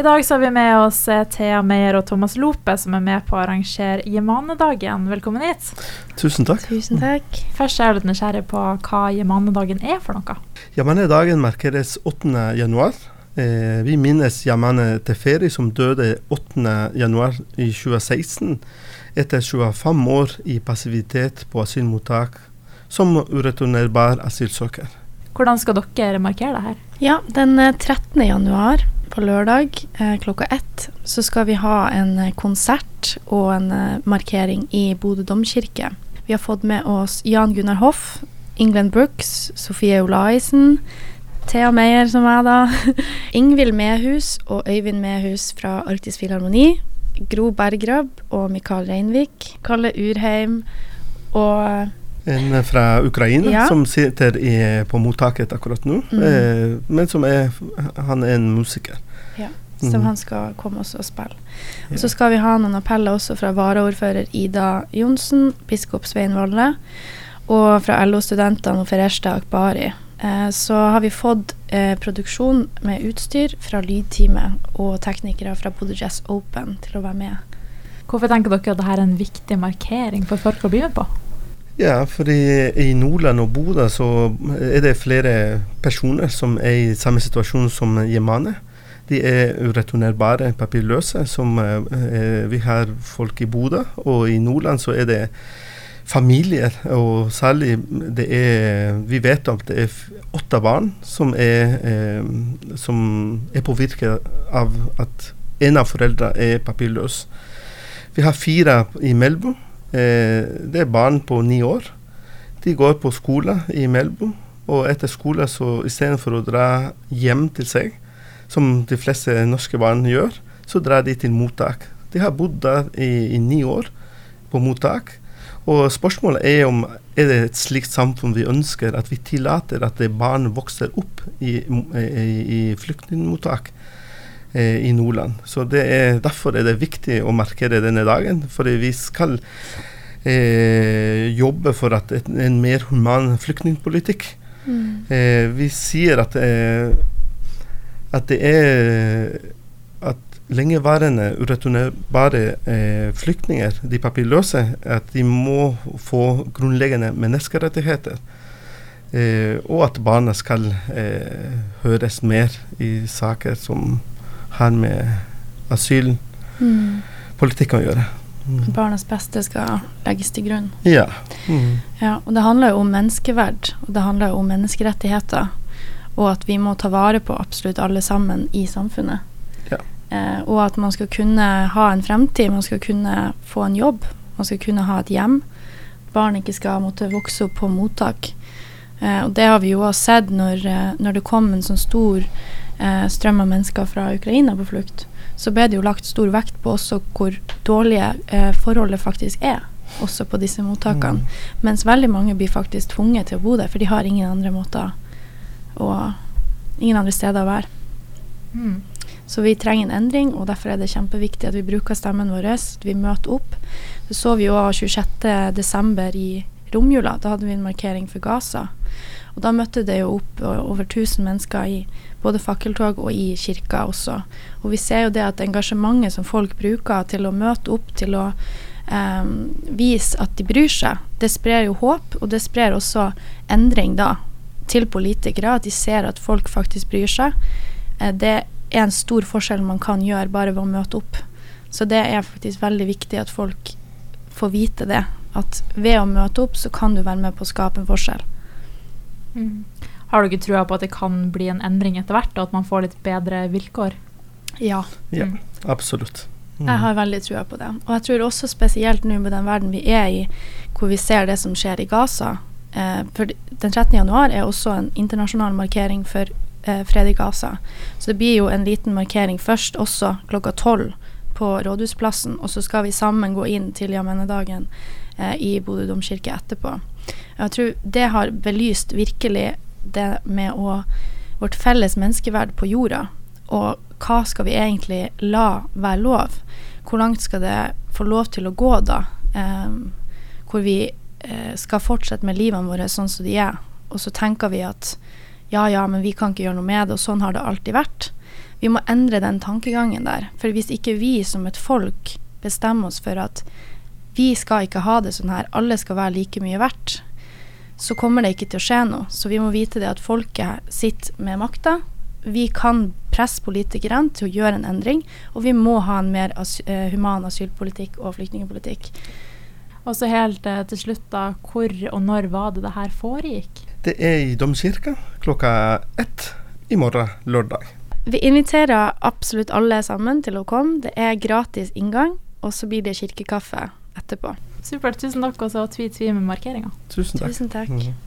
I dag så har vi med oss eh, Thea Meyer og Thomas Lope, som er med på å arrangere Jemanedagen. Velkommen hit. Tusen takk. Tusen takk. Først er jeg litt nysgjerrig på hva Jemanedagen er for noe. Jemanedagen markeres 8. januar. Eh, vi minnes Yamane Teferi, som døde 8. januar i 2016 etter 25 år i passivitet på asylmottak som ureturnerbar asylsøker. Hvordan skal dere markere det her? Ja, den 13. Eh, januar på lørdag eh, klokka ett så skal vi ha en eh, konsert og en eh, markering i Bodø domkirke. Vi har fått med oss Jan Gunnar Hoff, England Brooks, Sofie Olaisen, Thea Meyer som er da, Ingvild Mehus og Øyvind Mehus fra Arktisk Filharmoni, Gro Bergrøbb og Mikael Reinvik, Kalle Urheim og en fra Ukraina ja. som sitter i, på mottaket akkurat nå. Mm. Eh, men som er Han er en musiker. Ja, som mm. han skal komme også og spille. Og så skal vi ha noen appeller også fra varaordfører Ida Johnsen, biskop Svein Valle, og fra LO-studentene og Fereshta Akbari. Eh, så har vi fått eh, produksjon med utstyr fra lydteamet og teknikere fra Bodø Jazz Open til å være med. Hvorfor tenker dere at dette er en viktig markering for folk å bli med på? Ja, fordi i Nordland og Bodø så er det flere personer som er i samme situasjon som Jemane. De er ureturnerbare, papirløse. Som, eh, vi har folk i Bodø, og i Nordland så er det familier. Og særlig det er Vi vet om det er åtte barn som er, eh, som er påvirket av at en av foreldrene er papirløs. Vi har fire i Melbu Eh, det er barn på ni år. De går på skole i Melbu, og etter skole så istedenfor å dra hjem til seg, som de fleste norske barn gjør, så drar de til mottak. De har bodd der i, i ni år på mottak. Og spørsmålet er om er det et slikt samfunn vi ønsker, at vi tillater at barn vokser opp i, i, i flyktningmottak eh, i Nordland. Så det er, Derfor er det viktig å markere denne dagen. For vi skal eh, jobbe for at et, en mer human flyktningpolitikk. Mm. Eh, vi sier at, eh, at det er at lengevarende ureturnerbare eh, flyktninger, de papirløse, at de må få grunnleggende menneskerettigheter. Eh, og at barna skal eh, høres mer i saker som har med asylpolitikk å gjøre. Mm. Barnas beste skal legges til grunn. Ja. Mm. ja. Og det handler jo om menneskeverd, og det handler jo om menneskerettigheter. Og at vi må ta vare på absolutt alle sammen i samfunnet. Ja. Eh, og at man skal kunne ha en fremtid, man skal kunne få en jobb, man skal kunne ha et hjem. Barn ikke skal måtte vokse opp på mottak. Eh, og det har vi jo også sett når, eh, når det kom en sånn stor eh, strøm av mennesker fra Ukraina på flukt, så ble det jo lagt stor vekt på også hvor dårlige eh, forholdet faktisk er, også på disse mottakene. Mm. Mens veldig mange blir faktisk tvunget til å bo der, for de har ingen andre måter og ingen andre steder å være. Mm. Så vi trenger en endring, og derfor er det kjempeviktig at vi bruker stemmen vår, at vi møter opp. Det så vi jo 26.12. i romjula. Da hadde vi en markering for Gaza. Og da møtte det jo opp over 1000 mennesker i både fakkeltog og i kirka også. Og vi ser jo det at engasjementet som folk bruker til å møte opp, til å eh, vise at de bryr seg, det sprer jo håp, og det sprer også endring da til politikere, at de ser at folk faktisk bryr seg. Eh, det er en stor forskjell man kan gjøre bare ved å møte opp. Så det er faktisk veldig viktig at folk får vite det. At ved å møte opp, så kan du være med på å skape en forskjell. Mm. Har du ikke trua på at det kan bli en endring etter hvert, og at man får litt bedre vilkår? Ja. ja mm. absolutt. Mm. Jeg har veldig trua på det. Og jeg tror også spesielt nå med den verden vi er i, hvor vi ser det som skjer i Gaza. Eh, for den 13. januar er også en internasjonal markering for eh, fred i Gaza. Så det blir jo en liten markering først, også klokka tolv på Rådhusplassen. Og så skal vi sammen gå inn til Jamennedagen eh, i Bodø domkirke etterpå. Jeg tror det har belyst virkelig det med å vårt felles menneskeverd på jorda. Og hva skal vi egentlig la være lov? Hvor langt skal det få lov til å gå da? Eh, hvor vi eh, skal fortsette med livene våre sånn som de er. Og så tenker vi at ja, ja, men vi kan ikke gjøre noe med det, og sånn har det alltid vært. Vi må endre den tankegangen der. For hvis ikke vi som et folk bestemmer oss for at vi skal ikke ha det sånn her, alle skal være like mye verdt, så kommer det ikke til å skje noe. Så vi må vite det at folket sitter med makta. Vi kan presse politikerne til å gjøre en endring, og vi må ha en mer as uh, human asylpolitikk og flyktningpolitikk. Og så helt eh, til slutt, da. Hvor og når var det det her foregikk? Det er i domkirka klokka ett i morgen, lørdag. Vi inviterer absolutt alle sammen til å komme. Det er gratis inngang, og så blir det kirkekaffe etterpå. Supert. Tusen takk, og så tvi-tvi med markeringa. Tusen takk. Tusen takk. Mm.